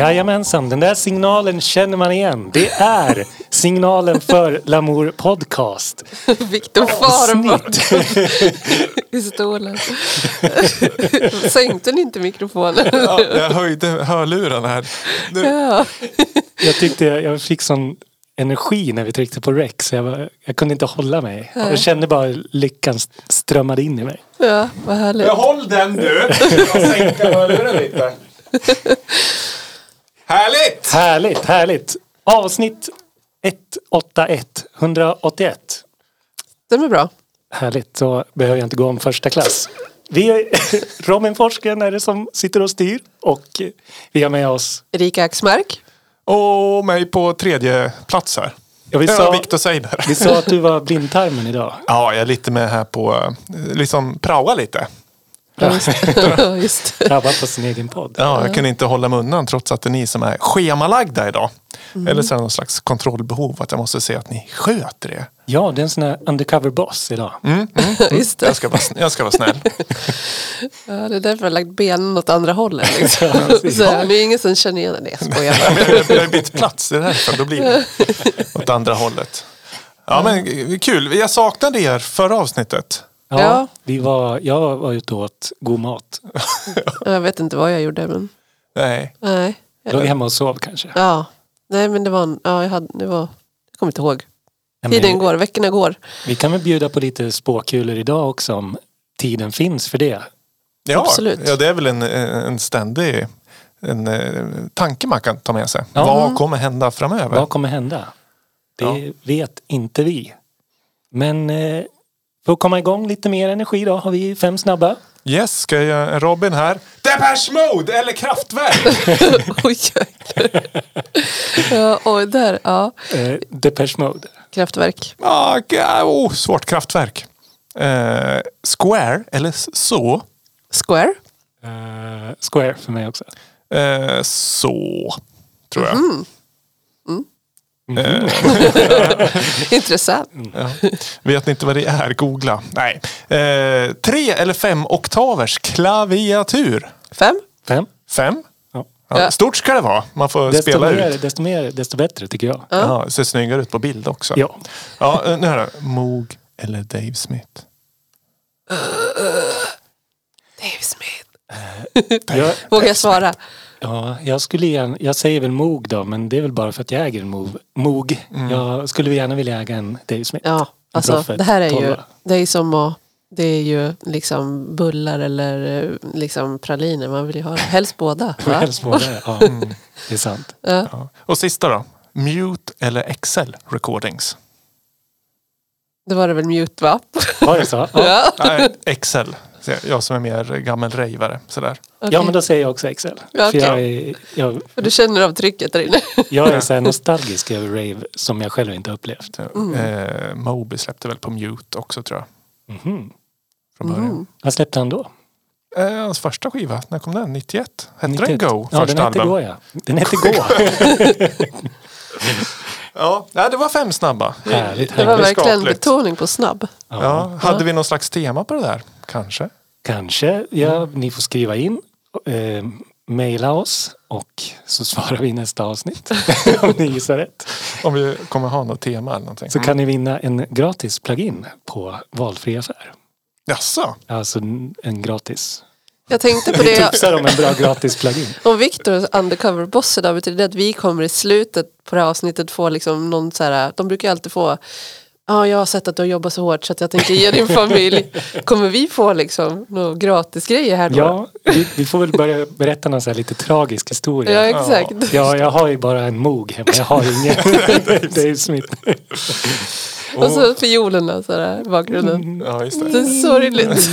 Jajamensan, den där signalen känner man igen. Det är signalen för Lamour Podcast. Viktor far Avsnitt. i stolen. Sänkte ni inte mikrofonen? Ja, jag höjde hörlurarna här. Nu, Ja. Jag tyckte jag fick sån energi när vi tryckte på rec så jag, var, jag kunde inte hålla mig. Jag kände bara lyckan strömmade in i mig. ja, vad härligt. Håll den du! Jag sänker hörluren lite. Härligt! Härligt, härligt. Avsnitt 181, 181. Den är bra. Härligt, så behöver jag inte gå om första klass. Vi är, Robin Forsgren är det som sitter och styr och vi har med oss, Erika Axmark. Och mig på tredje plats här. ja, vi, sa, Viktor Seiber. vi sa att du var blindtarmen idag. Ja, jag är lite med här på, eh, liksom praoa lite. Ja, just. Ja. Drabbad på sin egen podd. Ja, jag kunde inte hålla mig undan trots att det är ni som är schemalagda idag. Mm. Eller så är det någon slags kontrollbehov att jag måste se att ni sköter det. Ja, det är en sån här undercover boss idag. Just det. Jag ska vara, jag ska vara snäll. Ja, det är därför jag har lagt benen åt andra hållet. Liksom. Ja. Så här, det är ingen som känner igen det. Jag skojar bara. Jag har bytt plats, det är därför. Då blir det åt andra hållet. Ja, men kul. Jag saknade er förra avsnittet. Ja, Ja. Vi var, jag var ute och åt god mat. Jag vet inte vad jag gjorde men Nej. nej. Jag låg hemma och sov kanske. Ja, nej men det var, en, ja, jag, hade, det var, jag kommer inte ihåg. Tiden går, veckorna går. Vi kan väl bjuda på lite spåkulor idag också om tiden finns för det. Ja, Absolut. Ja, det är väl en, en ständig en, eh, tanke man kan ta med sig. Ja. Vad kommer hända framöver? Vad kommer hända? Det Ja. vet inte vi. Men eh, för att komma igång lite mer energi då har vi fem snabba. Yes, ska jag göra en Robin här. Depeche Mode eller Kraftwerk? Oj, jäklar. ja, oj, där, ja. Eh, Depeche Mode. Kraftverk. ah, oh, svårt kraftverk. Eh, Square eller så. Square. Eh, Square för mig också. Eh, så, tror jag. Intressant. Ja. Vet ni inte vad det är? Googla. Nej. Eh, tre eller fem oktavers klaviatur. Fem. Fem. Fem? Ja. Ja, Ja. Stort ska det vara. Man får Desto spela mer, ut. desto mer, desto bättre tycker jag. Ja, ser snyggare ut på bild också. Ja. Ja, eh, nu här då. Moog eller Dave Smith? Dave Smith. Jag, Vågar jag svara? Ja, jag skulle gärna, jag säger väl Moog då, men det är väl bara för att jag äger en Moog. Moog. Jag skulle gärna vilja äga en Dave Smith. Ja, alltså Prophet det här är ju, 12. det är som att, det är ju liksom bullar eller liksom praliner. Man vill ju ha helst båda. Va? Helst båda, ja. Det är sant. Ja. Ja. Och sista då. Mute eller Excel recordings? Det var det väl mute va? Var det så? Ja. Ja. Nej, Excel. Jag som är mer gammal rejvare. Sådär. Ja, men då säger jag också Excel. Ja, För okej. jag är, jag, För du känner av trycket där inne. jag är så här nostalgisk över rave som jag själv inte upplevt. Eh, Moby släppte väl på Mute också tror jag. Mhm. Från början. Vad släppte han då? Eh, hans första skiva, när kom den? 91? Hette 91? den Go? Ja, första den hette? Gå ja. Den hette Gå. Ja, nej, det var fem snabba. Härligt. Det var verkligen betoning på snabb. Ja. Hade vi någon slags tema på det där? Kanske. Kanske. Ja, ni får skriva in. Eh, Maila oss och så svarar vi i nästa avsnitt. om ni gissar rätt. Om vi kommer ha något tema eller någonting. Så kan ni vinna en gratis plugin på valfri affär. Jaså? Alltså en gratis. Jag tänkte på Vi det, tipsar om en bra gratis plugin. om Victor undercover boss idag betyder det att vi kommer i slutet på det här avsnittet få liksom någon så här, de brukar ju alltid få Ja, jag har sett att du har jobbat så hårt så att jag tänker ge din familj. Kommer vi få liksom några gratis grejer här då? Ja, vi, vi får väl börja berätta någon så här lite tragisk historia. ja exakt. Ja, jag har ju bara en Moog hemma. Jag har ingen Dave Smith. Och så fiolerna så i bakgrunden. Ja, just Det det. är sorgligt.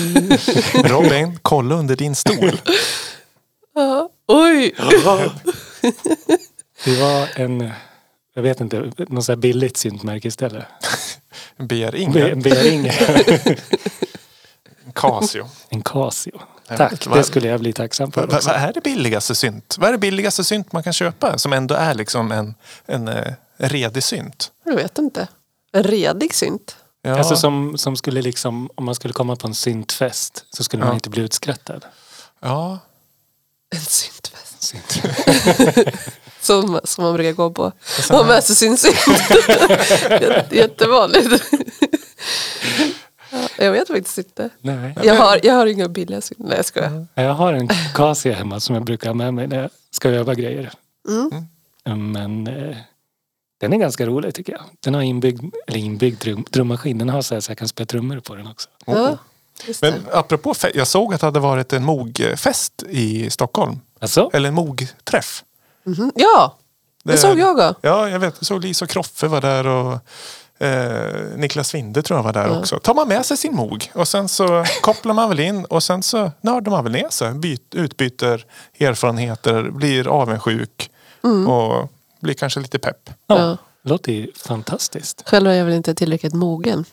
Robin, kolla under din stol. Ja. Oj! Det var en, jag vet inte, något så här billigt syntmärke istället. Ber B- Inge. B-ring. Casio. En Casio. Tack, det skulle jag bli tacksam för Vad vad är det billigaste synt? Vad är det billigaste synt man kan köpa? Som ändå är liksom en, en eh, redig synt. Jag vet inte. En redig synt. Ja. Alltså som, som skulle liksom, om man skulle komma på en syntfest så skulle man Ja. inte bli utskrattad. ja. En syntfest. Synt. Som, som man brukar gå på. sån Ha här- med sig sin. Jätte- Jättevanligt. Ja, Jag vet faktiskt inte. Nej. Jag har, jag har inga billiga synt. Nej jag skojar. Jag har en Casio hemma som jag brukar ha med mig när jag ska öva grejer. Mm. Men eh, den är ganska rolig tycker jag. Den har inbyggd, eller inbyggd trum, trummaskin. Den har så, här så jag kan spela trummor på den också. Ja, det. Men apropå, jag såg att det hade varit en mogfest i Stockholm. Alltså? Eller en mogträff. Mhm. Ja, det Det- såg jag också. Ja, jag vet. Jag såg Lisa och Kroffe var där och eh, Niklas Winde tror jag var där också. Tar man med sig sin mog och sen så kopplar man väl in och sen så nördar man väl ner sig. Byt, utbyter erfarenheter, blir avundsjuk och blir kanske lite pepp. Ja. Ja. Låter ju fantastiskt. Själv är jag väl inte tillräckligt mogen.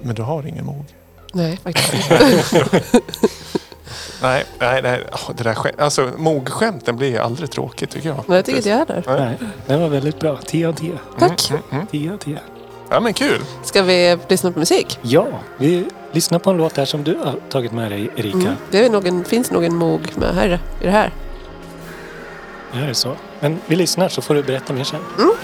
Men du har ingen mog. Nej, faktiskt inte. Nej, nej, nej. Det där skämt, alltså mogskämten blir aldrig tråkigt tycker jag. Men jag tycker inte jag är där. Nej. Nej, den var väldigt bra. 10 av 10. Tack. 10 av 10. Ja men kul. Ska vi lyssna på musik? Ja, vi lyssnar på en låt här som du har tagit med dig Erika. Mm. Det är nog en, finns nog en mog med här, i det här. Det här är så. Men vi lyssnar så får du berätta mer sen. Sucking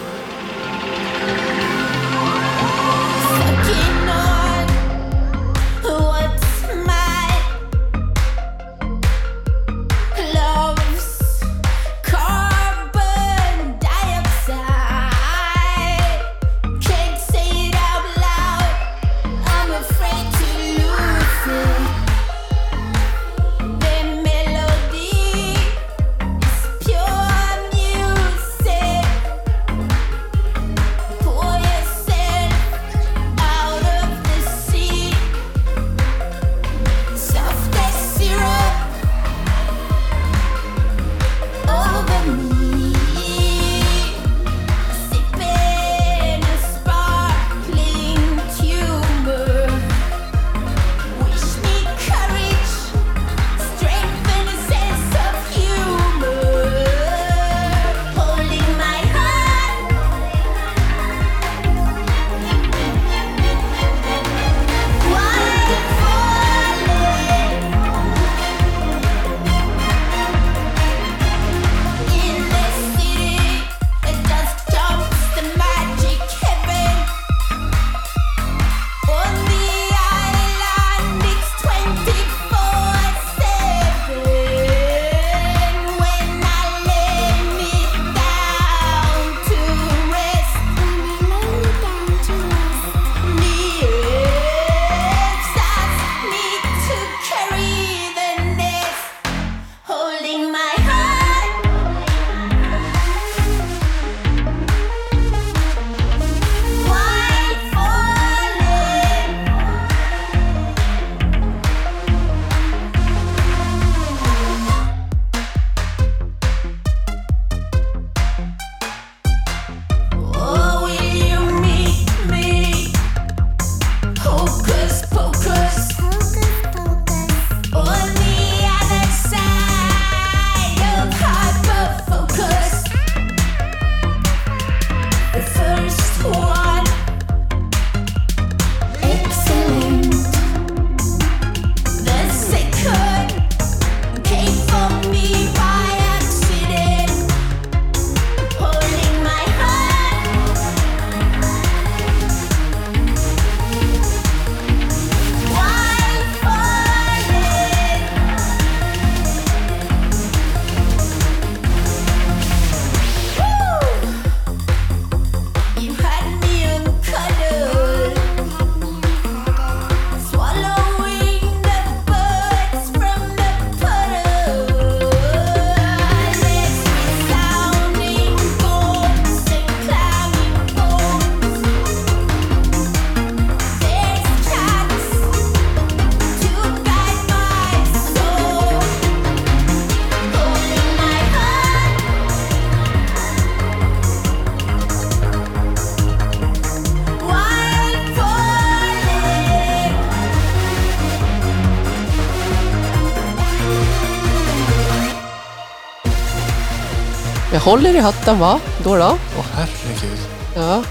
håller i hatten va? Då då? Åh herregud. Ja.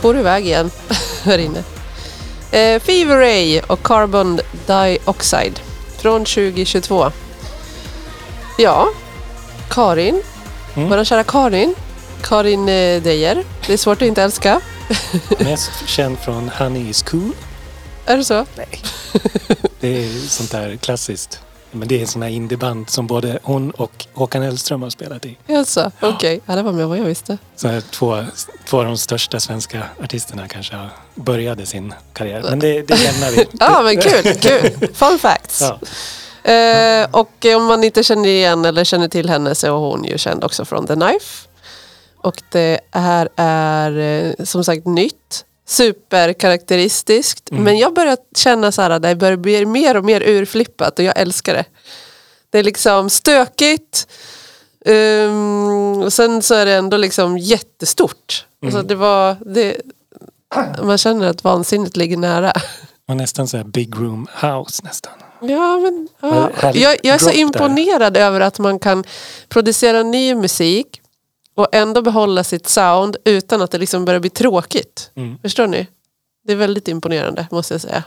Får du iväg igen här inne. Eh, Fever Ray och Carbon Dioxide från 2022. Ja, Karin. Mm. Vår kära Karin. Karin eh, Dejer. Det är svårt att inte älska. Mest känd från Honey is cool. Är det så? Nej. Det är sånt där klassiskt. Men det är här indieband som både hon och Håkan Hellström har spelat i. Alltså, okej. Ja, det var med vad jag visste. Så här, två, två av de största svenska artisterna kanske började sin karriär. Men det, det lämnar vi. Ja, men kul. kul. Fun facts. Ja. Eh, och om man inte känner igen eller känner till henne så är hon ju känd också från The Knife. Och det här är eh, som sagt nytt. Superkaraktäristiskt. Men jag börjar känna så här det börjar bli mer och mer urflippat och jag älskar det. Det är liksom stökigt. Um, och sen så är det ändå liksom jättestort. Alltså det var, det, man känner att vansinnet ligger nära. Och nästan så här big room house nästan. Ja, men, ja. Jag, jag är så drop där. imponerad över att man kan producera ny musik och ändå behålla sitt sound utan att det liksom börjar bli tråkigt. Mm. Förstår ni? Det är väldigt imponerande måste jag säga.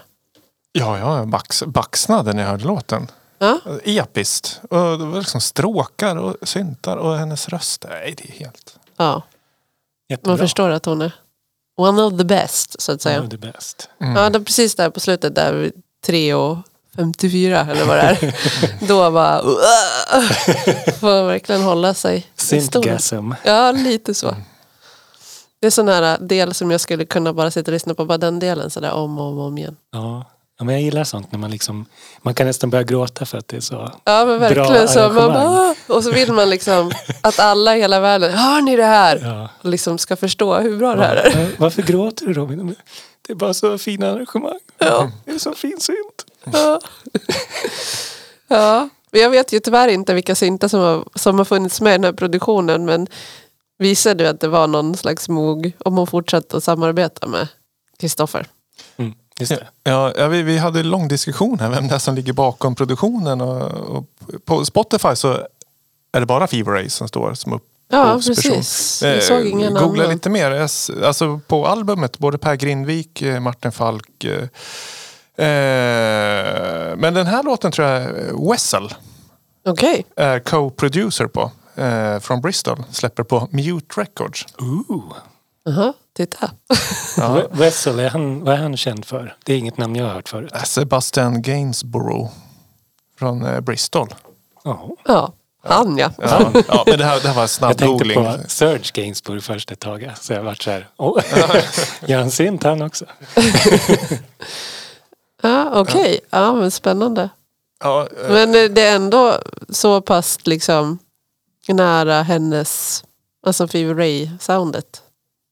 Ja, jag bax, baxnade när jag hörde låten. Ja, Episkt. Och det var liksom stråkar och syntar och hennes röst. Nej, det är helt... ja. Jättebra. man förstår att hon är one of the best så att säga. Ja, det är bäst. Ja, det är precis där på slutet där vid 3 och 54 eller vad det är. Då bara får verkligen hålla sig. Synthgasm. Ja, lite så. Det är sån här del som jag skulle kunna bara sitta och lyssna på bara den delen sådär om och om, om igen. Ja. ja, men jag gillar sånt när man liksom... Man kan nästan börja gråta för att det är så... Ja men verkligen så. Man bara, och så vill man liksom att alla i hela världen, hör ni det här? Ja. Och liksom ska förstå hur bra det här är. Ja, Varför gråter du Robin? Det är bara så fina arrangemang. Ja. Det är så fin synt. Ja. ja. Men Jag vet ju tyvärr inte vilka syntar som har, som har funnits med i den här produktionen men visade ju att det var någon slags mog om hon fortsatte att samarbeta med Kristoffer. Mm. Ja, ja, vi, vi hade en lång diskussion här vem det är som ligger bakom produktionen. Och, och på Spotify så är det bara Fever Ray som står som upp. Ja precis. Jag såg ingen Eh, Googla annan. lite mer. Alltså på albumet, både Per Grindvik, eh, Martin Falk. Eh, Eh, men den här låten tror jag eh, Wessel Okej. är co-producer på. Eh, från Bristol. Släpper på Mute Records. Ooh. Jaha, titta. Ja. Wessel, är han, vad är han känd för? Det är inget namn jag har hört förut. Eh, Sebastian Gainsborough. Från eh, Bristol. Ja. Ja, han ja. Ja, ja, men det här, det här var snabb Jag tänkte googling. på Serge Gainsbourg först ett tag. Så jag vart så här, oh, gör han synt han också? Ja, Okej, ja men spännande. Ja, eh, Men eh, det är ändå så pass liksom nära hennes, alltså Fever Ray-soundet.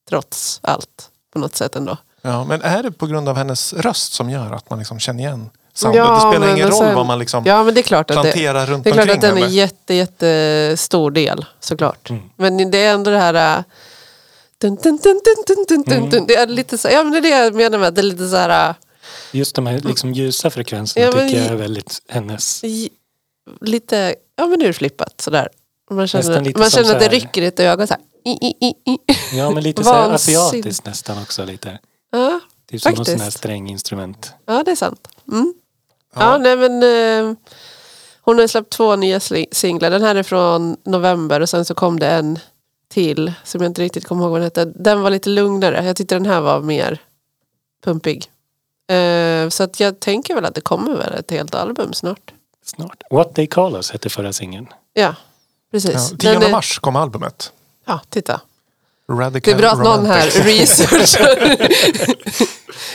Trots allt på något sätt ändå. Ja, men är det på grund av hennes röst som gör att man liksom känner igen soundet? Ja, det spelar ingen och roll sen- vad man liksom Ja men det är klart att det, planterar runt det är klart att den är jätte, jättestor del såklart. Mm. Men det är ändå det här äh, dun, dun, dun, dun, dun, dun, dun, Mm. Det är lite så, ja men det är det jag menar med att det är lite så här äh, Just de här liksom ljusa frekvenserna Ja, men- tycker jag är väldigt hennes. lite, ja men urflippat sådär. Man känner, man som känner att det rycker i ett öga så här. I, i, i, i. Ja men lite så här Vansinnigt. asiatiskt nästan också lite. Ja, Typ som Faktiskt. sån här stränginstrument. ja det är sant. Mm. Ja. Ja. nej men eh, hon har släppt två nya singlar. Den här är från november och sen så kom det en till som jag inte riktigt kommer ihåg vad den hette. Den var lite lugnare. Jag tyckte den här var mer pumpig. Eh, så att jag tänker väl att det kommer väl ett helt album snart. Snart. What They Call Us hette förra singeln. Ja, precis. Ja, Den 10 är- mars kom albumet. Ja, titta. Radical Det är bra att någon här Romantic. researchar.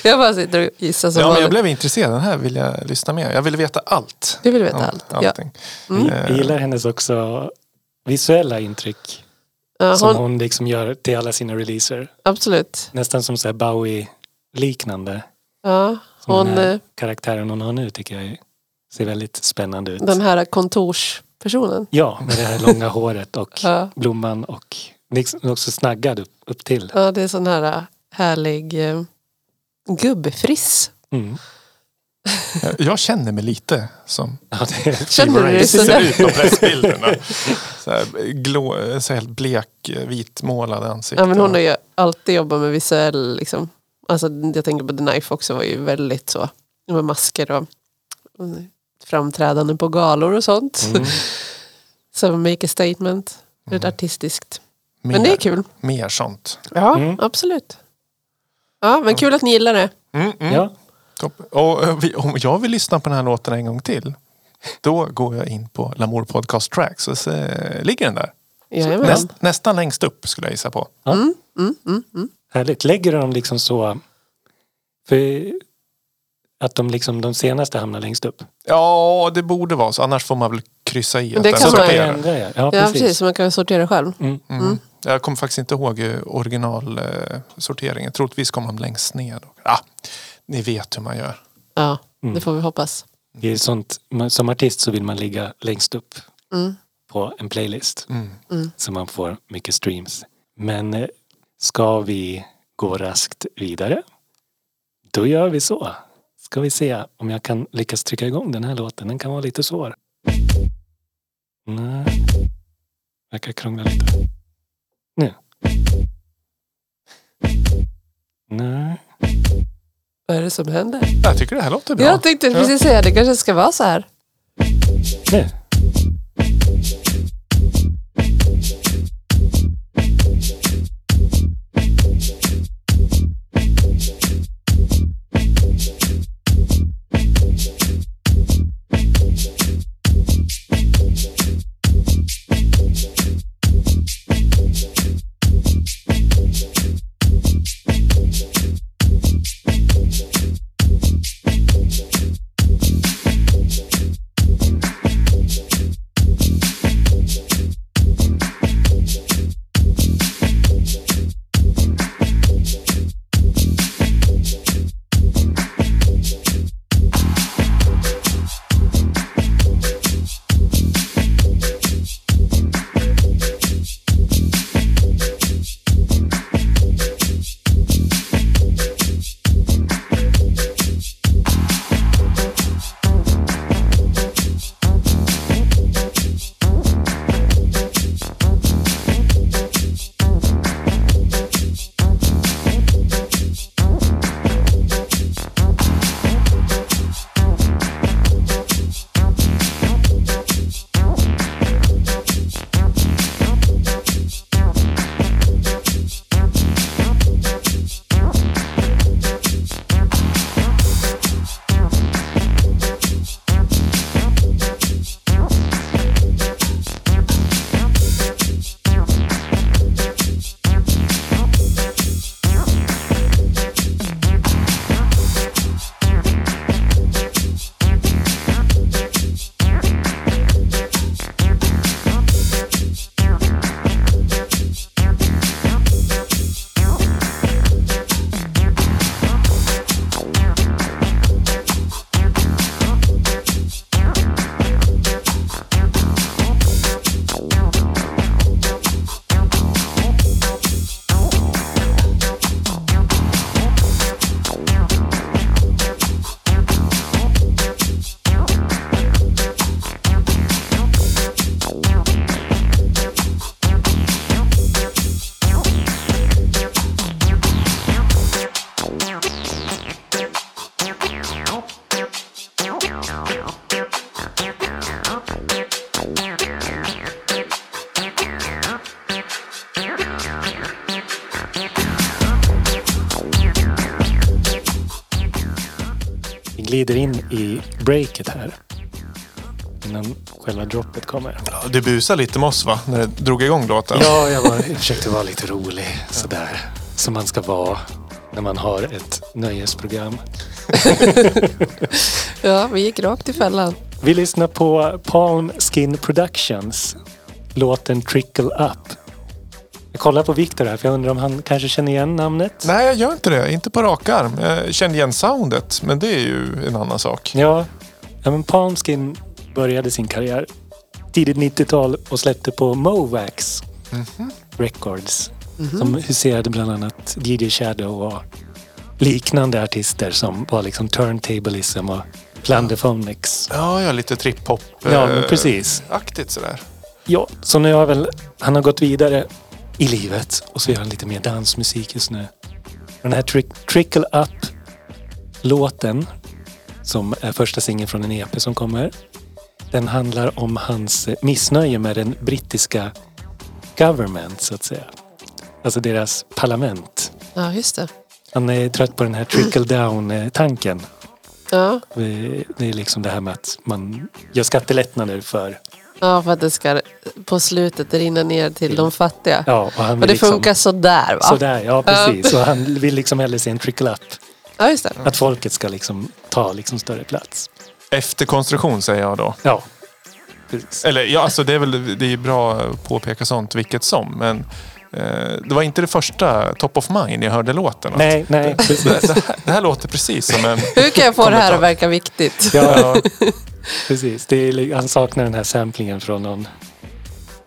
jag bara sitter och gissar som Ja, men jag vanligt. blev intresserad. Den här vill jag lyssna mer. Jag ville veta allt. Du vill veta om allt. Ja. Allting. Mm. Eh, Jag gillar hennes också visuella intryck. Ja, Som hon, hon liksom gör till alla sina releaser. absolut. Nästan som så här Bowie-liknande. Ja, hon, den här eh, karaktären hon har nu tycker jag ser väldigt spännande ut. den här kontorspersonen. Ja, med det här långa håret och Ja. blomman och också snaggad upp, upp till. Ja, det är sån här äh, härlig eh, gubbfriss. Mm. Jag känner mig lite som Ja, det, Känner du dig ser ut på pressbilderna. Så här, glå, så här helt blek, eh, vitmålad ansikte. Ja, men hon har ju alltid jobbat med visuell, liksom. Alltså, jag tänker på The Knife också, var ju väldigt så. Med masker och och framträdanden på galor och sånt. Mm. Som make a statement. Mm. artistiskt. Mer, Men det är kul. Mer sånt. Ja, Mm. absolut. Ja, men kul att ni gillar det. Mm, mm. Ja. Topp. Och eh, vi- om jag vill lyssna på den här låten en gång till. Då går jag in på Lamour Podcast Track. Så se, ligger den där. Näst, nästan längst upp skulle jag gissa på. Mm, mm, mm, mm. Härligt. Lägger du dem liksom så... För att de, liksom, de senaste hamnar längst upp? Ja, det borde vara så. Annars får man väl kryssa i att Det kan Så man jag ändra ja. Ja, Ja, precis. precis. Man kan sortera själv. Mm. Mm. Jag kommer faktiskt inte ihåg eh, originalsorteringen. Troligtvis kom man längst ner. Ah, ni vet hur man gör. Ja, Mm. det får vi hoppas. Det är sånt, som artist så vill man ligga längst upp Mm. på en playlist. Mm. Så man får mycket streams. Men eh, ska vi gå raskt vidare? Då gör vi så. Ska vi se om jag kan lyckas trycka igång den här låten. Den kan vara lite svår. Nej. Verkar krångla lite. Nu. Nej. Vad är det som händer? Jag tycker det här låter bra. Jag tänkte precis säga det kanske ska vara så här. Nu. Glider in i breaket här. Innan själva droppet kommer. Ja, Du busade lite med oss va? När du drog igång låten. Ja, jag, var, jag försökte vara lite rolig. Sådär. Som man ska vara när man har ett nöjesprogram. Ja, vi gick rakt i fällan. Vi lyssnar på Palm Skin Productions. Låten Trickle Up. Jag kollar på Viktor här för jag undrar om han kanske känner igen namnet. Nej, jag gör inte det. Inte på rak arm. Jag kände igen soundet, men det är ju en annan sak. Ja, ja men Palm Skin började sin karriär tidigt 90-tal och släppte på Movax Records. Som huserade bland annat DJ Shadow och liknande artister som var liksom Turntablism och Plunderphonics. Ja, ja lite trip-hop. Ja, eh, precis. Sådär. Ja, så nu har väl han har gått vidare i livet och så gör han lite mer dansmusik just nu. Den här trick, Trickle Up låten som är första singeln från en EP som kommer. Den handlar om hans eh, missnöje med den brittiska government så att säga. Alltså deras parlament. Ja, just det. Han är trött på den här trickle down-tanken. Ja. Det är liksom det här med att man gör skattelättnader för... ja, för att det ska på slutet rinna ner till de fattiga. Ja, och han Och vill det liksom, funkar sådär va? Sådär, ja precis. Så han vill liksom hellre se en trickle up. Ja, just det. Att folket ska liksom ta liksom större plats. Efterkonstruktion säger jag då. Ja, precis. Eller ja, alltså det är väl det är bra att påpeka sånt vilket som. Men eh, det var inte det första top of mind jag hörde låten. Att Nej, nej, Det, det, här, det här låter precis som en... Hur kan jag få det här Kommentar. att verka viktigt? Ja, precis. Det är, han saknar den här samplingen från någon...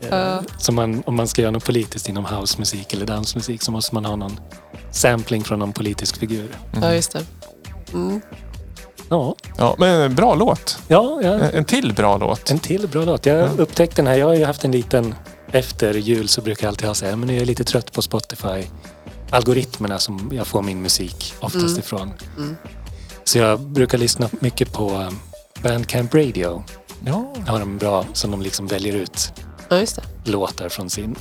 Eh, Ja. som man, om man ska göra något politiskt inom housemusik eller dansmusik så måste man ha någon sampling från någon politisk figur. Ja, just det. Mm. Ja, Ja, men en bra låt. ja, ja. En, till bra låt. En till bra låt. Jag upptäckte den här. Jag har ju haft en liten... Efter jul så brukar jag alltid ha så här, men jag är lite trött på Spotify. Algoritmerna som jag får min musik oftast ifrån. Så jag brukar lyssna mycket på Bandcamp Radio. Ja. Har de bra, som de liksom väljer ut Ja, just det. låtar från sin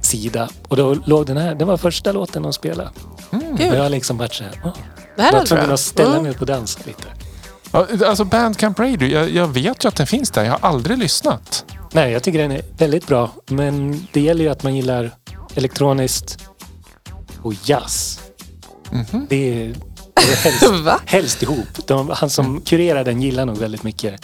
sida. Och då låg den här, det var första låten de spelade. Och jag har liksom varit så här, Det här var är tvungen bra. att ställa Mm. mig upp och dansa lite. Ja, alltså Bandcamp Radio, jag, jag vet ju att den finns där. Jag har aldrig lyssnat. Nej, jag tycker den är väldigt bra. Men det gäller ju att man gillar elektroniskt och jazz. Det är, det är helst, Va? helst ihop. De, han som kurerar den gillar nog väldigt mycket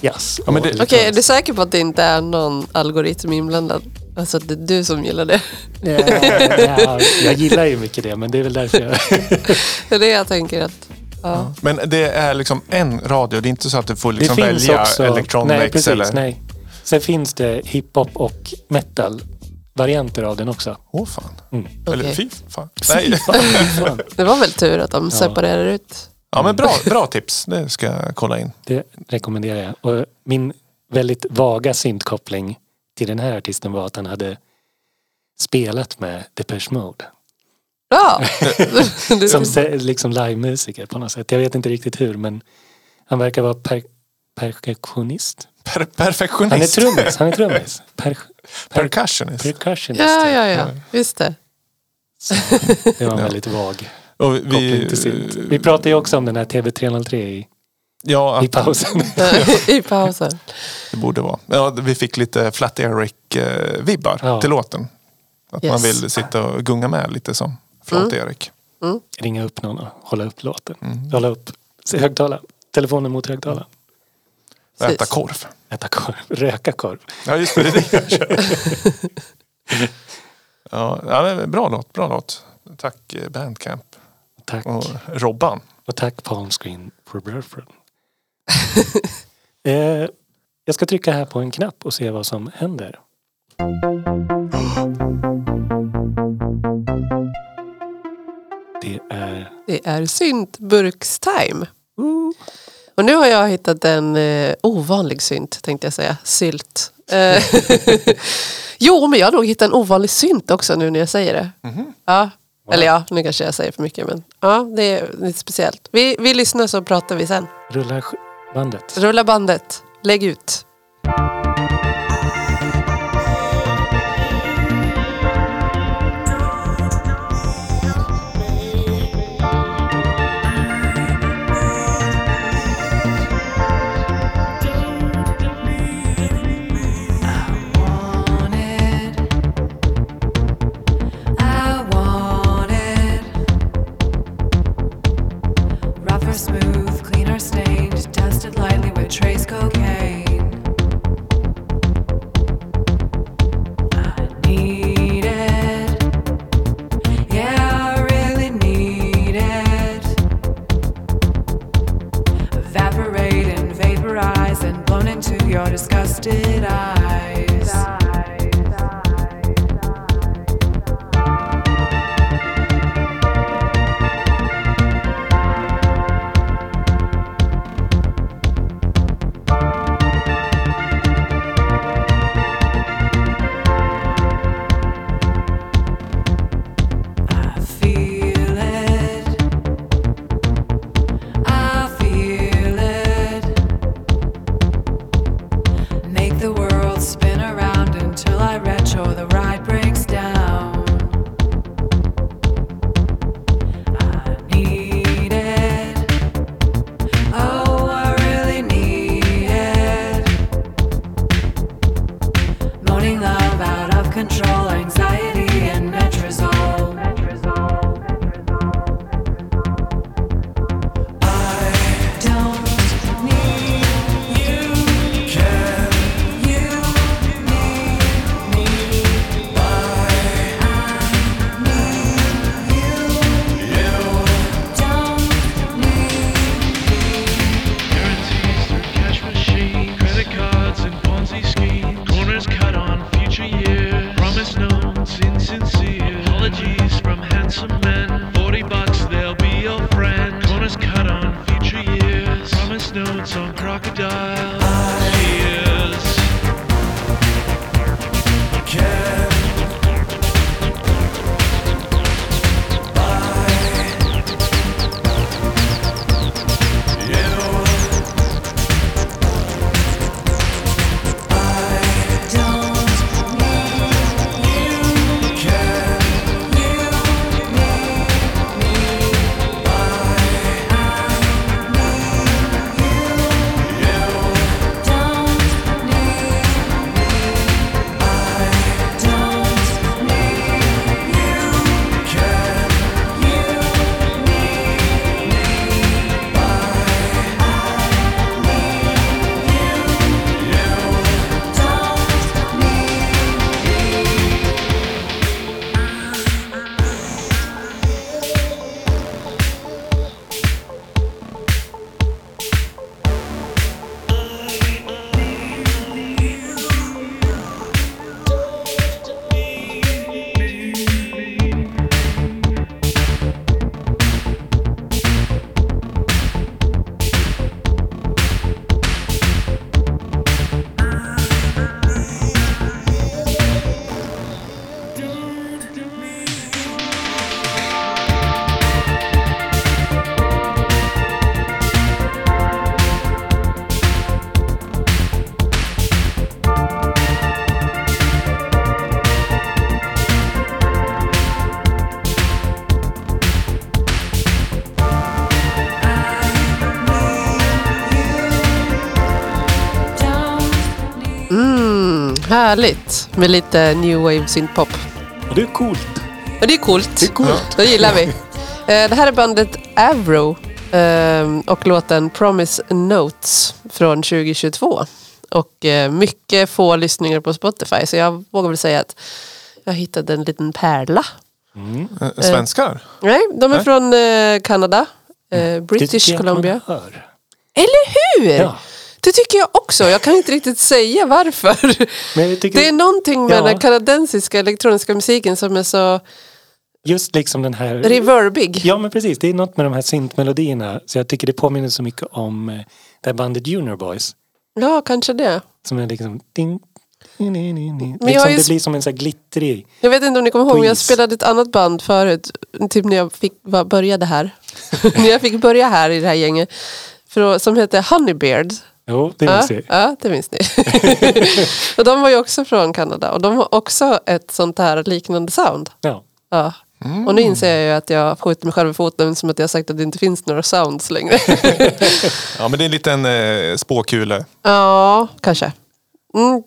jazz. Ja, Okej, är elektroniskt. du säker på att det inte är någon algoritm inblandad? Alltså att det är du som gillar det? Ja, ja, jag gillar ju mycket det, men det är väl därför jag... Det är det jag tänker att... Ja. Men det är liksom en radio. Det är inte så att du får liksom det välja också... Electronics nej, precis, eller... nej. Sen finns det hiphop och metal varianter av den också. Åh fan. Mm. Eller Okej. fy fan. Nej. Det var väl tur att de separerar ut. Ja men bra, bra tips. Det ska jag kolla in. Det rekommenderar jag. Och min väldigt vaga syntkoppling till den här artisten var att han hade spelat med Depeche Mode. Ja! Som liksom livemusiker på något sätt. Jag vet inte riktigt hur men han verkar vara per, perfektionist. Per perfektionist. Han är trummis. Han är trummis. Per, Percussionist. percussionist. ja, ja, ja. Just det. Det var en väldigt vag Och koppling till. Vi pratade ju också om den här TV303 i, Ja, i pausen. I pausen. det borde vara. Ja, vi fick lite Flat Eric-vibbar Ja. till låten. Att man Yes. vill sitta och gunga med lite som Flat Erik. Ringa upp någon och hålla upp låten. Mm. Hålla upp högtalaren. Telefonen mot högtalaren. Och Äta korv. Äta korv. Röka korv. Ja, just det. Det är det jag kör. ja, ja, men bra låt. Bra låt. Tack eh, Bandcamp. Tack. Och Robban. Och tack Palm Screen for Girlfriend. eh, jag ska trycka här på en knapp och se vad som händer. Det är... Det är syntburkstime. Och nu har jag hittat en eh, ovanlig synt tänkte jag säga. Sylt. Eh, jo, men jag har nog hittat en ovanlig synt också nu när jag säger det. Ja. Eller ja, nu kanske jag säger för mycket men ja, det är lite speciellt. Vi, vi lyssnar så pratar vi sen. Rullar sk- bandet. Rulla bandet, lägg ut. insincere apologies from handsome men. Härligt med lite new wave synthpop. Och det är coolt. Och det är coolt. Det är coolt. Det gillar vi. Eh, Det här är bandet Avro eh, och låten Promise Notes från 2022. Och eh, mycket få lyssningar på Spotify så jag vågar väl säga att jag hittade en liten pärla. Eh, Svenskar? Nej, de är Nej. från Kanada, Det British Columbia. hör. Eller hur? Ja. Det tycker jag också. Jag kan inte riktigt säga varför. Tycker Det är någonting med Ja. den kanadensiska elektroniska musiken som är så just liksom den här... reverbig. Ja men precis, det är något med de här syntmelodierna. Så jag tycker det påminner så mycket om eh, det här bandet Junior Boys. Ja, kanske det. Som är liksom... Ding, ding, ding, ding. Men Liksom, ju det blir som en sån här glittrig... Jag vet inte om ni kommer ihåg, men jag spelade ett annat band förut. Typ när jag fick, började här. när jag fick börja här i det här gänget. För, som hette Honeybeard. Jo, det Ja, minns jag. ja, det minns ni. och de var ju också från Kanada. Och de har också ett sånt här liknande sound. Ja. Ja. Och nu inser jag ju att jag skjuter mig själv i foten som att jag har sagt att det inte finns några sounds längre. Ja, men det är en liten eh, spåkula. ja, kanske. Mm.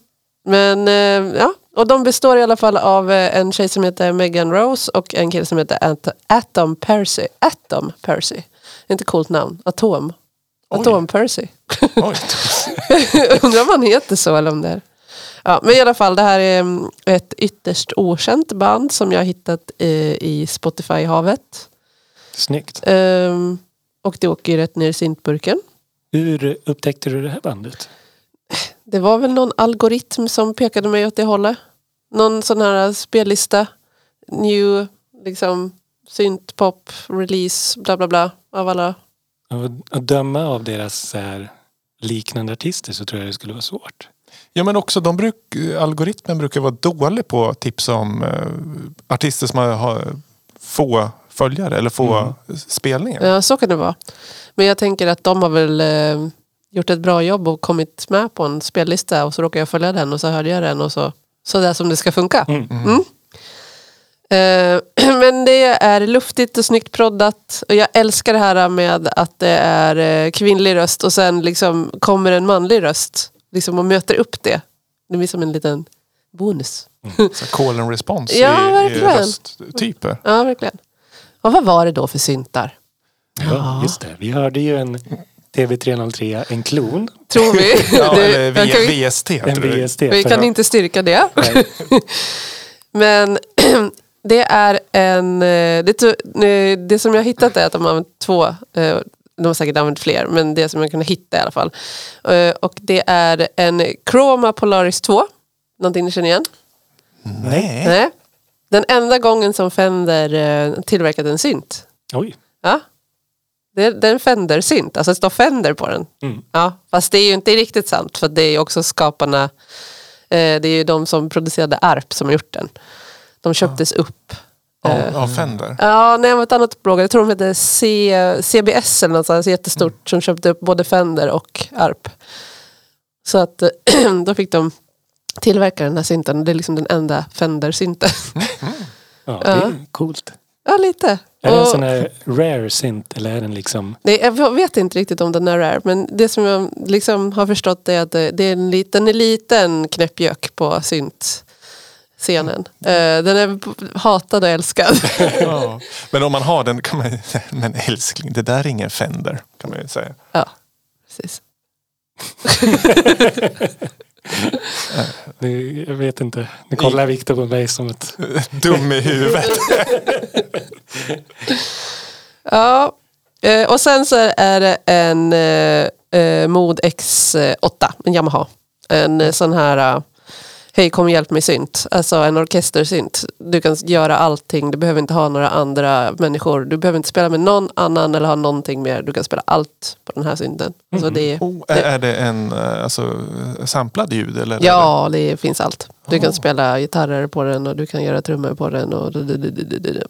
Men eh, ja, och de består i alla fall av eh, en tjej som heter Megan Rose och en kille som heter At- Atom Percy. Atom Percy. Inte coolt namn. Atom. Oj. Atom Percy. Oj. Undrar om han heter så eller om det är. Ja, men i alla fall, det här är mm, ett ytterst okänt band som jag hittat i Spotify-havet. Snyggt. Ehm, och det åker ju rätt ner i syntburken. Hur upptäckte du det här bandet? Det var väl någon algoritm som pekade mig åt det hållet. Någon sån här spellista. New, liksom, syntpop, release, bla bla bla. Av alla. Att- döma av deras här, liknande artister så tror jag det skulle vara svårt. Ja, men också de bruk, algoritmen brukar vara dålig på att tipsa om eh, artister som har, få följare eller få spelningar. Ja, så kan det vara. Men jag tänker att de har väl eh, gjort ett bra jobb och kommit med på en spellista och så råkar jag följa den och så hörde jag den och så, så där som det ska funka. Mm. Mm. Eh, men det är luftigt och snyggt proddat och jag älskar det här med att det är eh, kvinnlig röst och sen liksom kommer en manlig röst liksom och möter upp det. Det blir som en liten bonus. Så call and response Ja, i, i verkligen. rösttyper. Ja, verkligen. Och vad var det då för syntar? Ja, just det. Vi hörde ju en TV303, en klon, Tror vi? Ja, eller VST. en. VST. Vi kan inte styrka det. Nej. Men det är en... eh, Det, to- eh, det som jag har hittat är att de har använt två, eh, de har säkert använt fler, men det som jag kunde hitta i alla fall. Och det är en Chroma Polaris 2. Någonting ni känner igen? Nej. Nej. Den enda gången som Fender tillverkat en synt. Oj, Ja. Det är, det är en Fender-synt, alltså det står Fender på den. Mm. Ja, fast det är ju inte riktigt sant för det är ju också skaparna, det är ju de som producerade ARP som har gjort den. De köptes upp. Av, Eh, av Fender. Ja, nej, ett annat bolag. Jag tror de hette C, CBS eller något sånt jättestort som köpte upp både Fender och ARP. Så att då fick de tillverka den här synten. Det är liksom den enda Fender-synten. Ja, det är coolt. ja, lite. Är det en sån här rare synt eller är den liksom... Nej, jag vet inte riktigt om den är rare, men det som jag liksom har förstått är att det är en liten, en liten knäppjök på synt-scenen. Eh, den är hatad och älskad. Ja. Men om man har den kan man Men älskling, det där är ingen Fender. Kan man ju säga. ja, precis. Det, jag vet inte. Nu kollar Viktor på mig som ett... Dum i huvudet. Ja, eh, och sen så är det en eh, eh, Mod X8, en Yamaha. En sån här, eh, hej kom och hjälp mig synt. Alltså en orkestersynt. Du kan göra allting, du behöver inte ha några andra människor. Du behöver inte spela med någon annan eller ha någonting mer. Du kan spela allt på den här synten. Alltså det, Oh, är, är det en eh, alltså, samplad ljud? Eller ja, det finns allt. Du kan Oh. spela gitarrer på den och du kan göra trummor på den. Och,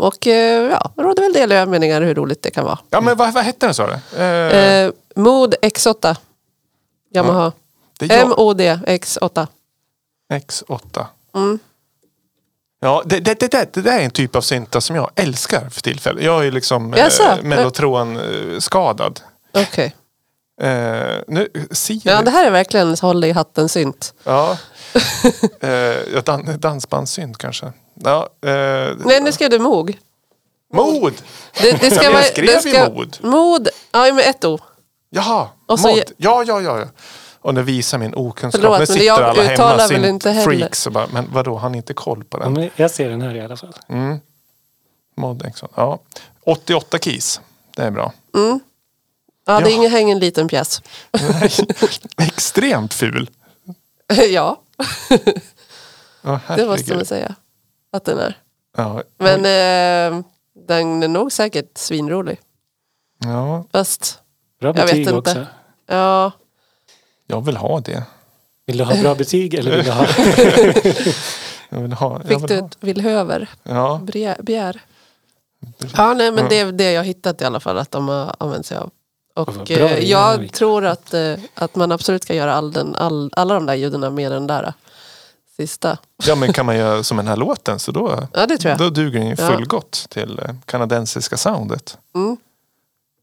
och eh, ja, det råder väl delade meningar hur roligt det kan vara. Ja, men vad, vad hette den sa du? Eh, Eh, Mod X8. Yamaha. är jag, MOD X8. X8. Mm. Ja, det, det, det, det, det där är en typ av synta som jag älskar för tillfället. Jag är liksom Jaså? eh, mellotron-skadad. Okej. Eh, nu, Siri. Ja, det här är verkligen håll i hatten synt. Ja. eh, ja, dan, dansbandssynt kanske. Ja, eh, Nej, nu skrev du MOG. Mod! Det, det Ja, ska jag vara, skrev det ju ska, mod. Mod. Ja, med ett O. Jaha, Och så- mod. Ja, ja, ja. ja. Och det visar min okunskap. Förlåt, nu men sitter jag alla hemma sin inte heller. freaks och bara, men vadå, har ni inte koll på Ja, den? men jag ser den här i alla fall. Mm. Mod Exxon. Ja. 88 keys. Det är bra. Ja, det är Ja. ingen häng en liten pjäs. Extremt ful. ja, Ja, det måste man säga. Att den är. Ja, Men eh, den är nog säkert svinrolig. ja, Fast, Bra Jag vet inte. också. ja. Jag vill ha det. Vill du ha bra betyg eller vill du ha... Jag vill ha, jag Fick vill du ha. ett villhöver? Ja, Begär. Ja, nej, men Ja. det är det jag hittat i alla fall att de har använt sig av. Och bra eh, jag tror att, eh, att man absolut ska göra all den, all, alla de där ljuden med den där eh, sista. ja, men kan man göra som den här låten så då, Ja, det tror jag. då duger den ju Ja. fullgott till eh, kanadensiska soundet. Mm.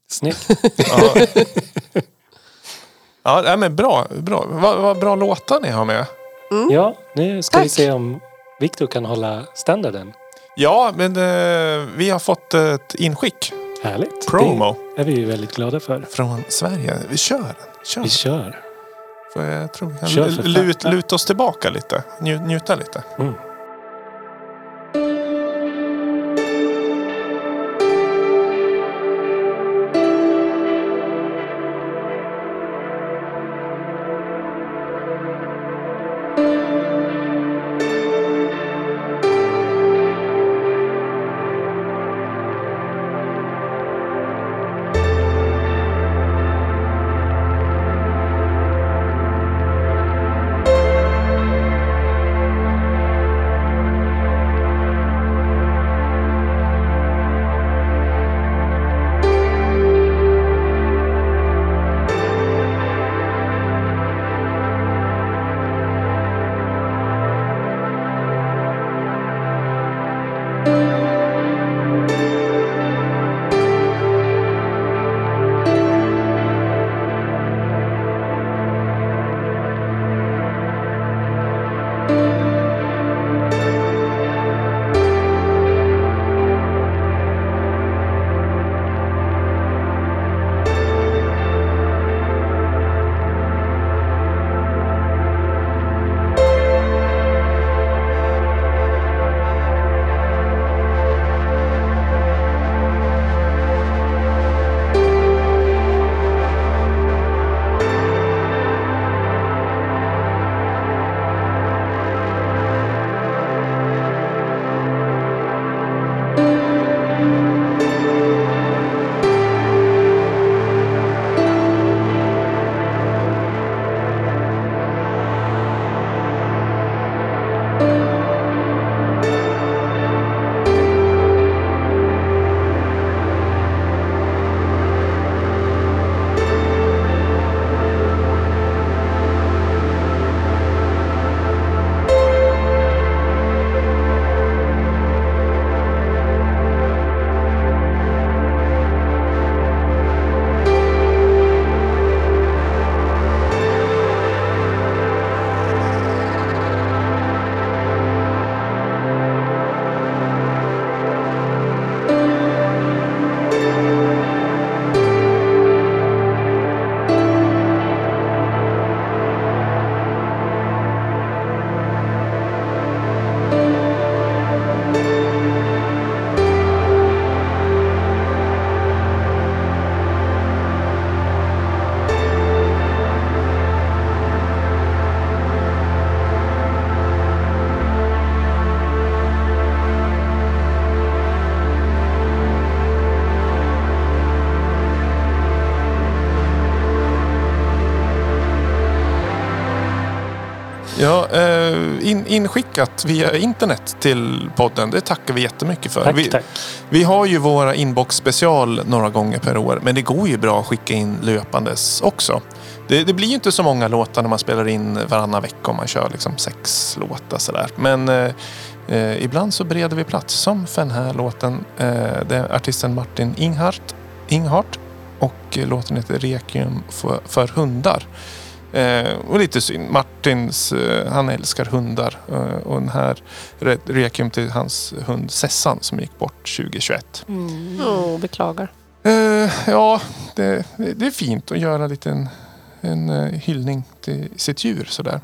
Snyggt. Ja, ja nej, men bra. bra. Vad, vad bra låtar ni har med. Ja, nu ska vi Tack. se om Viktor kan hålla standarden. Ja, men eh, vi har fått ett inskick Härligt. Promo. Det är vi ju väldigt glada för. från Sverige. Vi kör. Kör. Vi kör. Får jag tror vi kan Kör för lut, luta oss tillbaka lite. Nju, njuta lite. Mm. Ja, eh, in, inskickat via internet till podden. Det tackar vi jättemycket för. Tack, vi, tack. vi har ju våra inbox special några gånger per år. Men det går ju bra att skicka in löpandes också. Det, det blir ju inte så många låtar när man spelar in varannan vecka om man kör liksom sex låtar sådär. Men eh, eh, ibland så bereder vi plats. Som för den här låten. Eh, det är artisten Martin Inghart, Inghart och låten heter Requiem för, för hundar. Eh, och lite synd. Martins, eh, han älskar hundar. Eh, och den här re- Requiem till hans hund Sessan som gick bort 2021. Åh, beklagar. Eh, ja, det, det är fint att göra lite en, en eh, hyllning till sitt djur sådär.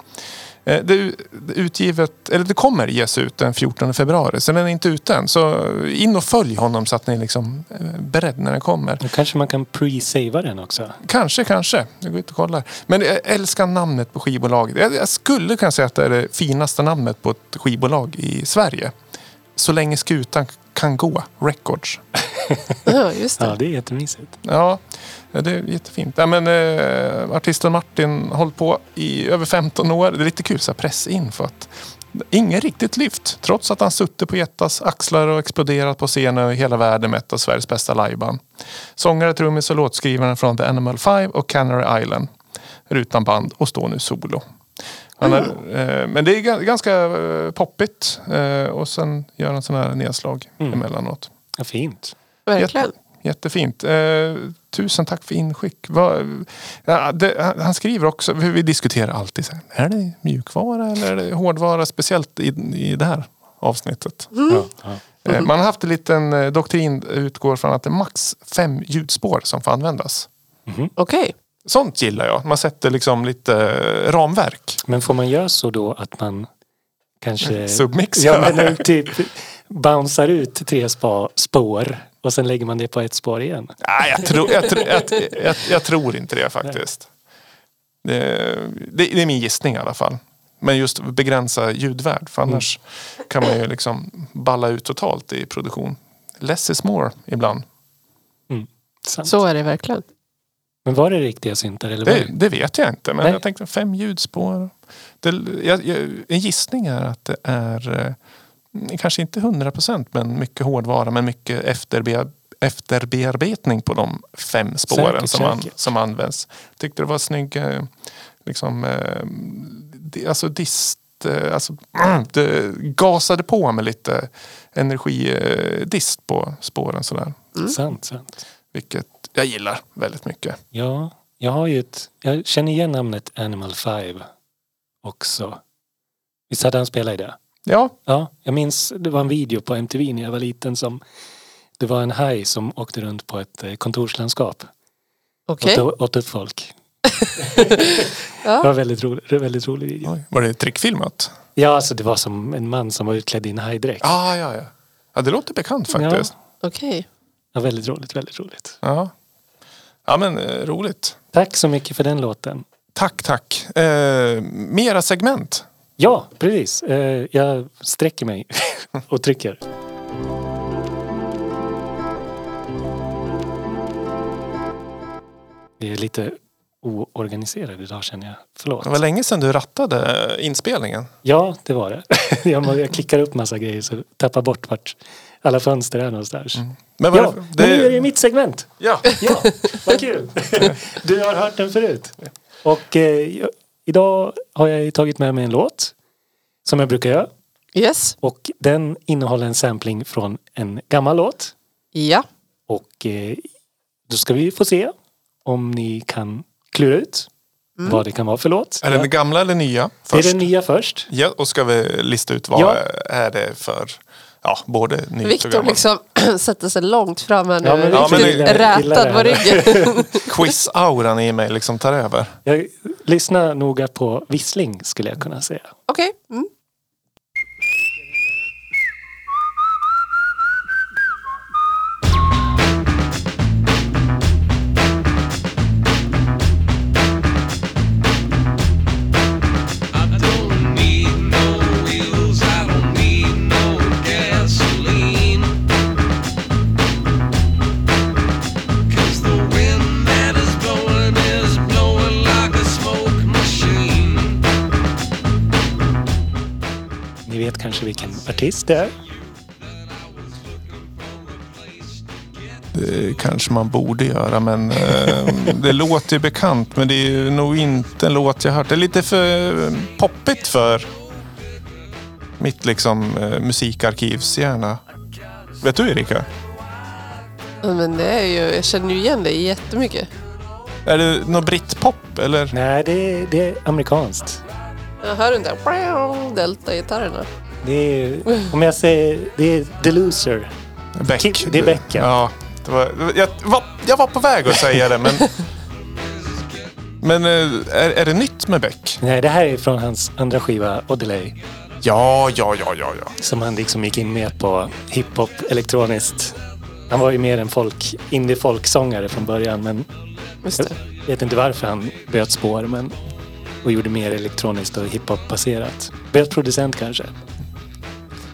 Eh, det, utgivet, eller det kommer ges ut den 14 februari, så den är inte ute än. Så in och följ honom så att ni liksom är beredd när den kommer. Då kanske man kan pre-savea den också. Kanske, kanske. Jag går ut och kollar. Men jag älskar namnet på skivbolaget. Jag, jag skulle kunna säga att det är det finaste namnet på ett skivbolag i Sverige. Så länge skutan kan gå. Records. Ja, just det. Ja, det är jättemysigt. Ja, det är jättefint. Ja, men, eh, artisten Martin har hållit på i över 15 år. Det är lite kul så här pressinfo. Att ingen riktigt lyft. Trots att han suttit på Jettas axlar och exploderat på scenen i hela världen med ett av Sveriges bästa liveband. Sångare, trummis och låtskrivaren från The Animal Five och Canary Island. Är utan band och står nu solo. Han är, eh, men det är ga- ganska eh, poppigt. Eh, och sen gör han sådana här nedslag Mm. emellanåt. Ja, fint. Verkligen. Jätte, jättefint. Eh, tusen tack för inskick. Vad- ja, det, han- skriver också, vi, vi diskuterar alltid, så här, är det mjukvara eller är det hårdvara? Speciellt i, i det här avsnittet. Ja, ja. Eh, man har haft en liten eh, doktrin utgår från att det är max fem ljudspår som får användas. Okej. Sånt gillar jag. Man sätter liksom lite eh, ramverk. Men får man göra så då att man kanske... Submix. Ja, men typ bouncear ut tre spa, spår och sen lägger man det på ett spår igen. Nej, jag, tror, jag, tror- jag, jag, jag tror inte det faktiskt. Det, det, det är min gissning i alla fall. Men just begränsa ljudvärd. För annars kan man ju liksom balla ut totalt i produktion. Less is more ibland. Sant. Så är det verkligen. Men var det riktiga syntar eller Det, det? det vet jag inte. Men Nej. jag tänkte fem ljudspår. Det, jag, jag, en gissning är att det är eh, kanske inte 100 procent men mycket hårdvara. Men mycket efterbe, efterbearbetning på de fem spåren Säkert, som, an, som används. Tyckte det var snygg eh, liksom, eh, alltså dist eh, Alltså, det gasade på med lite energidist på spåren sådär. Sant, sant. Vilket jag gillar väldigt mycket. Ja, jag har ju ett... Jag känner igen namnet Animal Five också. Visst hade han spelat i det? Ja, Ja, jag minns det var en video på MTV när jag var liten som det var en haj som åkte runt på ett eh, kontorslandskap Okej. och åt- åt upp folk. Det var väldigt rolig, väldigt rolig video. Oj, var det trickfilmat? Ja, alltså det var som en man som var utklädd i en hajdräkt. Ah, ja, ja. ja, det låter bekant faktiskt. Okej. Ja, väldigt roligt, väldigt roligt. Ja, ja men eh, roligt. Tack så mycket för den låten. Tack, tack. Eh, mera segment. Ja, precis. Eh, jag sträcker mig och trycker. Vi är lite oorganiserade idag känner jag. Förlåt. Det var länge sedan du rattade inspelningen. Ja, det var det. Jag, klickar upp massa grejer så tappar bort vart alla fönster är någonstans. Men vad- Ja, men nu är det mitt segment. ja. Ja, vad kul. Du har hört den förut. Och eh, jag- idag har jag tagit med mig en låt som jag brukar göra. Yes. Och den innehåller en sampling från en gammal låt. Ja. Och eh, då ska vi få se om ni kan klura ut vad det kan vara för låt. Är det den gamla eller nya? Det är Först? den nya först. Ja, och ska vi lista ut vad Ja. är det för, ja, både och Viktor liksom sätter sig långt fram här nu. Ja, men Ja, men det- rätad på ryggen. Quiz-auran i mig liksom tar över. Jag lyssnar noga på vissling skulle jag kunna säga. Okej. Mm. Vilken artist det är? Det kanske man borde göra, men eh, det låter ju bekant. Men det är ju nog inte en låt jag hört. Det är lite för poppigt för mitt liksom eh, musikarkivshjärna. Vet du Erika? Ja, Men det är ju, jag känner ju igen det jättemycket. Är det någon brittpop eller? Nej, det det är amerikanskt. Jag hör den där delta-gitarrerna. Det är, om jag säger, det är The Loser. Beck. Ki- det är Beck, ja. ja. det var, jag, var, jag var på väg att säga det, men... Men eh, är, är det nytt med Beck? Nej, det här är från hans andra skiva, Odelay. Ja, ja, ja, ja, ja. Som han liksom gick in med på hiphop, elektroniskt. Han var ju mer en folk, indie-folksångare från början men Just jag vet inte varför han bytte spår men, och gjorde mer elektroniskt och hiphop-baserat. Bytte producent kanske.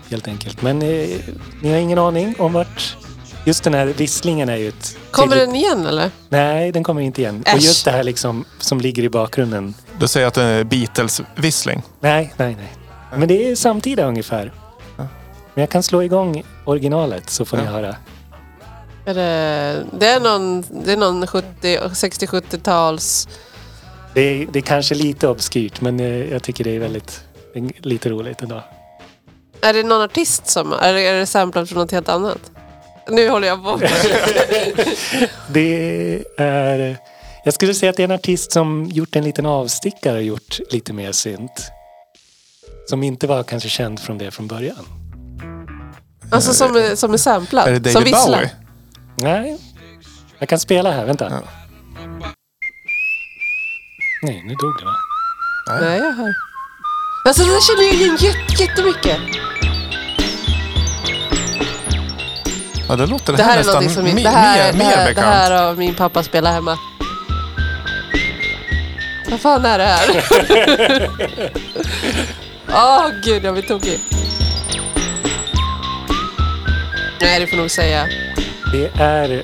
Helt enkelt. Men eh, ni har ingen aning om vart... Just den här visslingen är ju ett... Kommer tydligt- den igen eller? Nej, den kommer inte igen. Och Äsch. just det här liksom som ligger i bakgrunden. Du säger att det är Beatles-vissling. Nej, nej, nej. Men det är samtida ungefär. Men jag kan slå igång originalet så får ni Ja. höra. Är det, det är någon, det är någon 70 60-70-tals... Det är, det är kanske lite obskyrt men eh, jag tycker det är väldigt det är lite roligt ändå. Är det någon artist som... Är det, är det samplat från något helt annat? Nu håller jag på. Det är... Jag skulle säga att det är en artist som gjort en liten avstickare och gjort lite mer synt. Som inte var kanske känd från det från början. Alltså som är, som är samplad. Är det som David visslar. Bowie? Nej, jag kan spela här. Vänta. Ja. Nej, nu dog det va? Nej, jag hör. Alltså det där känner jag igen jätte, jättemycket. Ja, det låter Det här är nästan någonting som min, mer, det här, mer, det, här, det bekant. här har min pappa spelat hemma. Vad fan är det här? Åh gud, jag blir tokig. Nej, det får nog säga. Det är...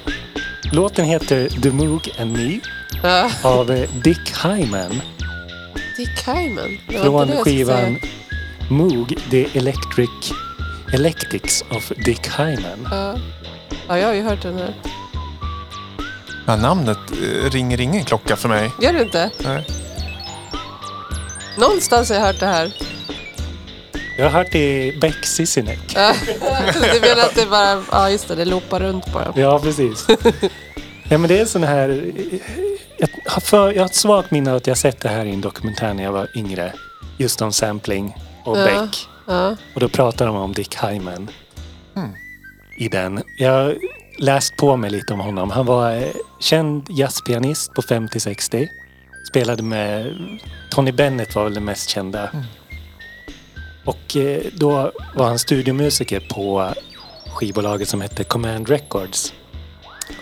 Låten heter The Moog and Me Ja, av eh, Dick Hyman. Dick Hyman. Det var inte det Från skivan. Moog, The Electric Electics of Dick Hyman. Ja. ja, jag har ju hört den här. Ja, namnet eh, ringer ingen klocka för mig. Gör du inte? Nej. Någonstans har jag hört det här. Jag har hört det i Beck Sisinek. Ja. Du menar att det bara... Ja, just det. Det loopar runt bara. Ja, precis. ja, men det är sån här... Jag har, för, jag har ett svagt minne av att jag sett det här i en dokumentär när jag var yngre. Just om sampling och Ja. Beck. Ja. Och då pratar de om Dick Hyman. I den. Jag har läst på mig lite om honom. Han var eh, känd jazzpianist på 50-60. Spelade med... Tony Bennett var väl den mest kända. Och eh, då var han studiomusiker på skivbolaget som hette Command Records.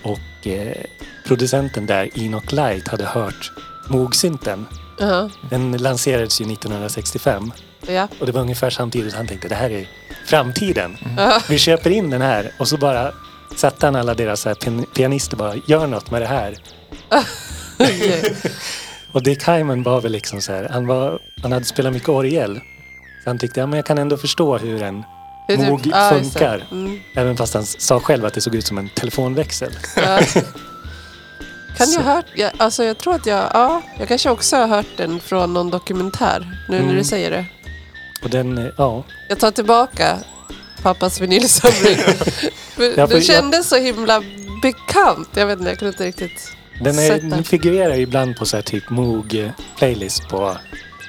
Och eh, producenten där, Enoch Light, hade hört Moog-synten. Ja. Den lanserades ju 1965. Ja. Och det var ungefär samtidigt han tänkte det här är framtiden. Ja. Vi köper in den här och så bara satte han alla deras pianister bara gör något med det här. Och Dick Hyman var väl liksom så här, han, var, han hade spelat mycket orgel. Så han tyckte, ja men jag kan ändå förstå hur en Hur typ- Moog funkar. Mm. Även fast han sa själv att det såg ut som en telefonväxel. Ja. Kan jag Så. ha hört, ja, alltså jag tror att jag, ja, jag kanske också har hört den från någon dokumentär, nu när Mm. du säger det. Och den, eh, ja. Jag tar tillbaka pappas vinylsamling. Ja, jag- kändes så himla bekant. Jag vet inte, jag kunde inte riktigt Den, är, sätta. den figurerar ibland på så här typ Moog playlist på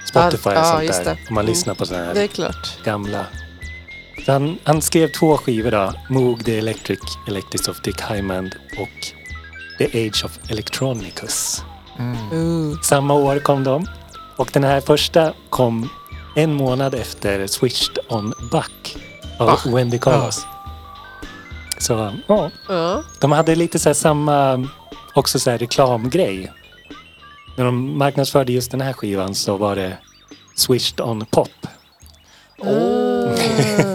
Spotify Ja, och ja, sånt just där. det. Om man Mm. lyssnar på sådana här Det är klart. gamla. Han, han skrev två skivor då. Moog The Electric Electics of Dick Hyman och The Age of Electronicus. Uh. Samma år kom de. Och den här första kom en månad efter Switched on Buck av Bach. Wendy Carlos. Så ja, Ja. de hade lite så här samma också så här reklamgrej. När de marknadsförde just den här skivan så var det Switched on Pop. Ah.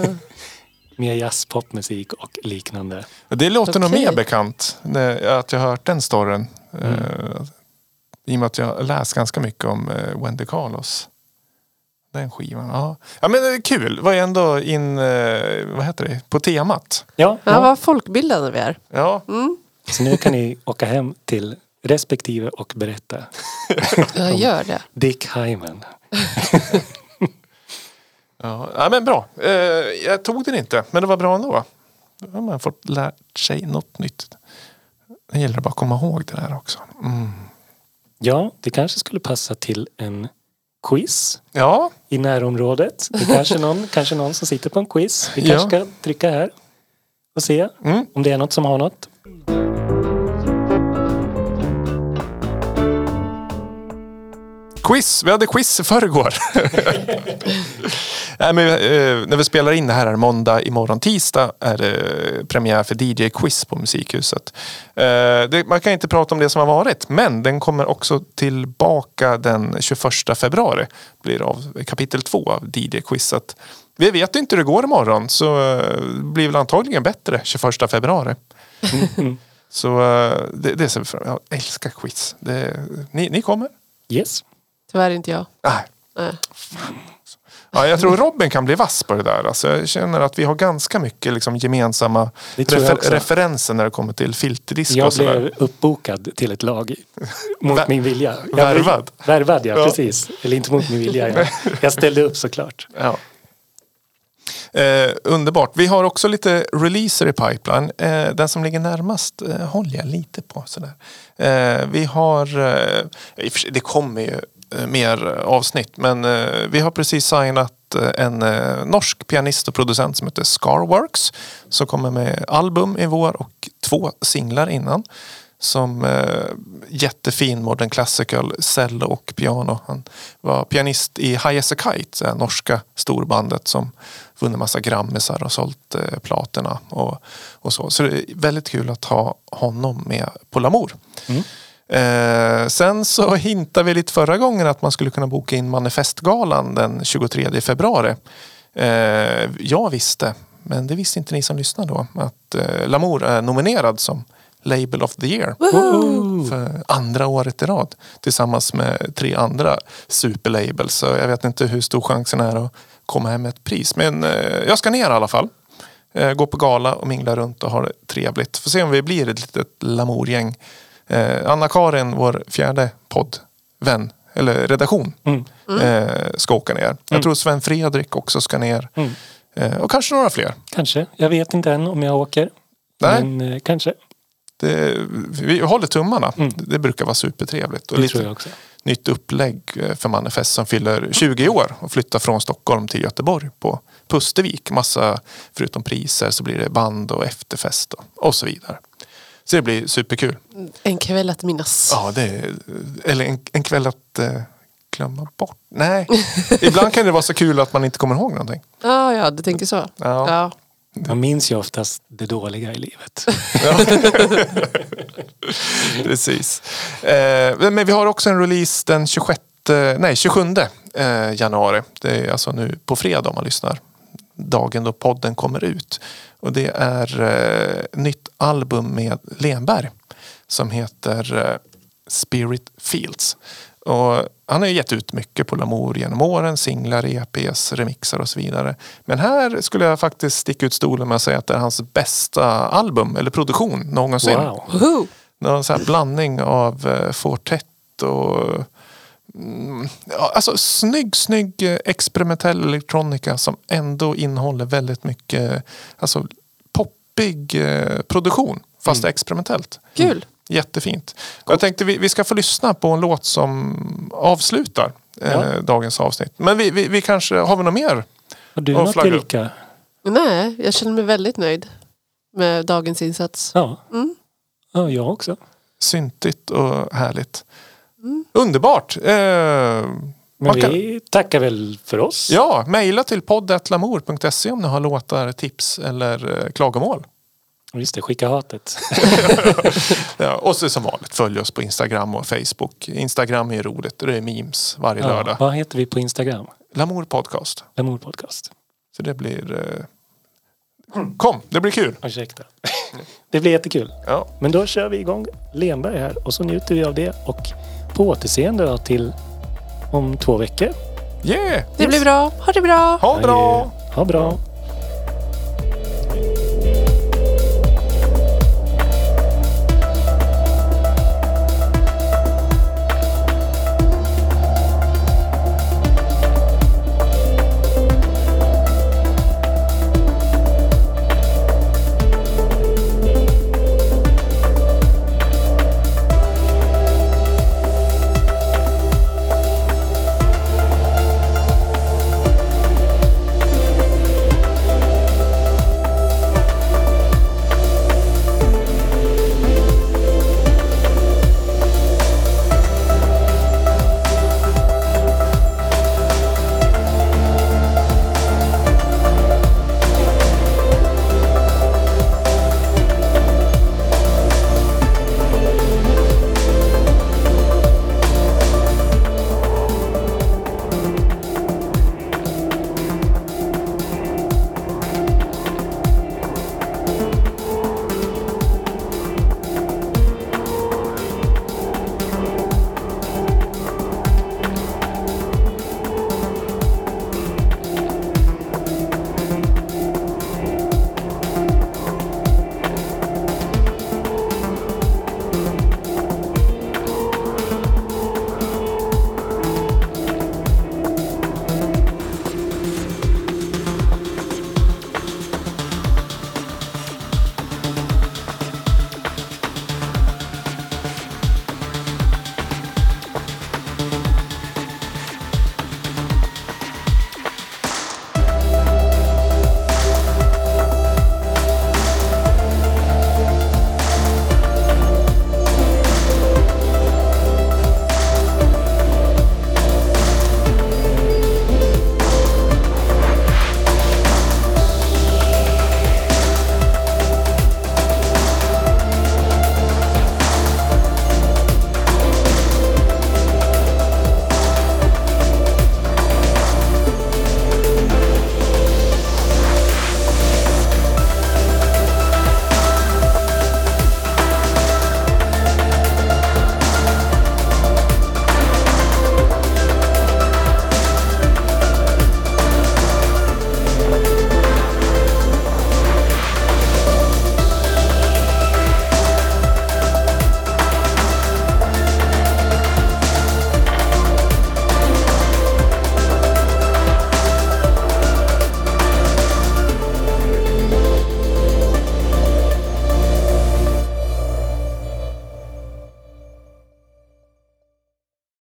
Mer jazzpopmusik och liknande. Det låter nog Okej. mer bekant när- att jag har hört den storyn. Eh, I och med att jag har läst ganska mycket om eh, Wendy Carlos. Den skivan, ja. Ja men det är kul, var ändå in, eh, vad heter det, på temat. Ja, Ja, ja. vad folkbildade vi är. Ja, Så nu kan ni åka hem till respektive och berätta. Jag gör det. Dick Hyman. ja. ja men bra. Eh, jag tog den inte, men det var bra ändå. Då har man fått lärt sig något nytt. Det gäller bara att komma ihåg det där också. Mm. Ja, det kanske skulle passa till en quiz Ja, i närområdet. Det kanske någon, kanske någon som sitter på en quiz. Vi Ja. kanske ska trycka här och se Mm. om det är något som har något. Quiz, vi hade quiz i förrgår. Nej, men, eh, när vi spelar in det här är måndag, imorgon tisdag är det premiär för DJ-quiz på Musikhuset. Eh, det, man kan inte prata om det som har varit, men den kommer också tillbaka den 21 februari. Blir av kapitel två av DJ-quizet. Vi vet inte hur det går imorgon, så eh, blir väl antagligen bättre 21 februari. så eh, det, det ser vi fram emot. Jag älskar quiz. Det, ni, ni kommer? Yes. Tyvärr inte jag. Nej. Nej. Ja, jag tror Robin kan bli vass på det där. Alltså, jag känner att vi har ganska mycket liksom, gemensamma refer- referenser när det kommer till filterdisco Jag blev uppbokad till ett lag mot Vär- min vilja. Jag värvad? Värvad, ja, Ja. Precis. Eller inte mot min vilja. Jag, jag ställde upp såklart. Ja. Eh, underbart. Vi har också lite releaser i pipeline. Eh, den som ligger närmast eh, håller jag lite på. Sådär. Eh, vi har, eh, det kommer ju Eh, mer avsnitt, men eh, vi har precis signat eh, en eh, norsk pianist och producent som heter Scarworks. Som kommer med album i vår och två singlar innan. Som eh, jättefin modern classical, cello och piano. Han var pianist i High as a Kite, det norska storbandet som vunnit massa grammisar och sålt eh, platina och, och så. Så det är väldigt kul att ha honom med på Lamour. Mm. Eh, sen så hintade vi lite förra gången att man skulle kunna boka in Manifestgalan den 23 februari. Eh, jag visste, men det visste inte ni som lyssnade då, att eh, Lamour är nominerad som Label of the Year. För andra året i rad. Tillsammans med tre andra superlabels. Så jag vet inte hur stor chansen är att komma hem med ett pris. Men eh, jag ska ner i alla fall. Eh, gå på gala och mingla runt och ha det trevligt. Får se om vi blir ett litet Lamour-gäng. Eh, Anna-Karin, vår fjärde poddvän, eller redaktion, eh, ska åka ner. Jag tror Sven Fredrik också ska ner. Eh, och kanske några fler. Kanske. Jag vet inte än om jag åker. Nej. Men kanske. Det, vi håller tummarna. Det brukar vara supertrevligt. Och Det lite tror jag också. nytt upplägg för Manifest som fyller 20 år och flyttar från Stockholm till Göteborg på Pustervik. Massa, förutom priser så blir det band och efterfest och, och så vidare. Så det blir superkul. En kväll att minnas. Ja, det är, eller en, en kväll att eh, glömma bort. Nej, ibland kan det vara så kul att man inte kommer ihåg någonting. Ja, ja, du tänker så. Ja. Ja. Man minns ju oftast det dåliga i livet. Precis. Eh, men vi har också en release den 26, nej 27 eh, januari. Det är alltså nu på fredag om man lyssnar. Dagen då podden kommer ut. Och det är eh, nytt album med Lenberg. Som heter eh, Spirit Fields. Och han har ju gett ut mycket på Lamour genom åren. Singlar, EPs, remixar och så vidare. Men här skulle jag faktiskt sticka ut stolen med att säga att det är hans bästa album eller produktion någonsin. Wow. Någon sån här blandning av eh, Fortet och mm, alltså snygg, snygg eh, experimentell elektronika som ändå innehåller väldigt mycket alltså, poppig eh, produktion fast experimentellt. Kul. Jättefint. Jag tänkte vi, vi ska få lyssna på en låt som avslutar eh, Ja. dagens avsnitt. Men vi, vi, vi kanske, har vi något mer? Har du något. Erika? Nej, jag känner mig väldigt nöjd med dagens insats. Ja. Mm. ja, jag också. Syntigt och härligt. Underbart! Eh, Men kan- vi tackar väl för oss. Ja, mejla till poddatlamour.se om ni har låtar, tips eller eh, klagomål. Just det, skicka hatet. Ja, och så som vanligt, följ oss på Instagram och Facebook. Instagram är roligt, det är memes varje Ja, lördag. vad heter vi på Instagram? Lamour podcast. Lamour Podcast. Så det blir... Eh... Kom, det blir kul. Ursäkta. Det blir jättekul. Ja, Men då kör vi igång Lenberg här och så njuter vi av det. Och på återseende då till om två veckor. Yeah! Det blir bra. Ha det bra. Ha bra! Ha bra.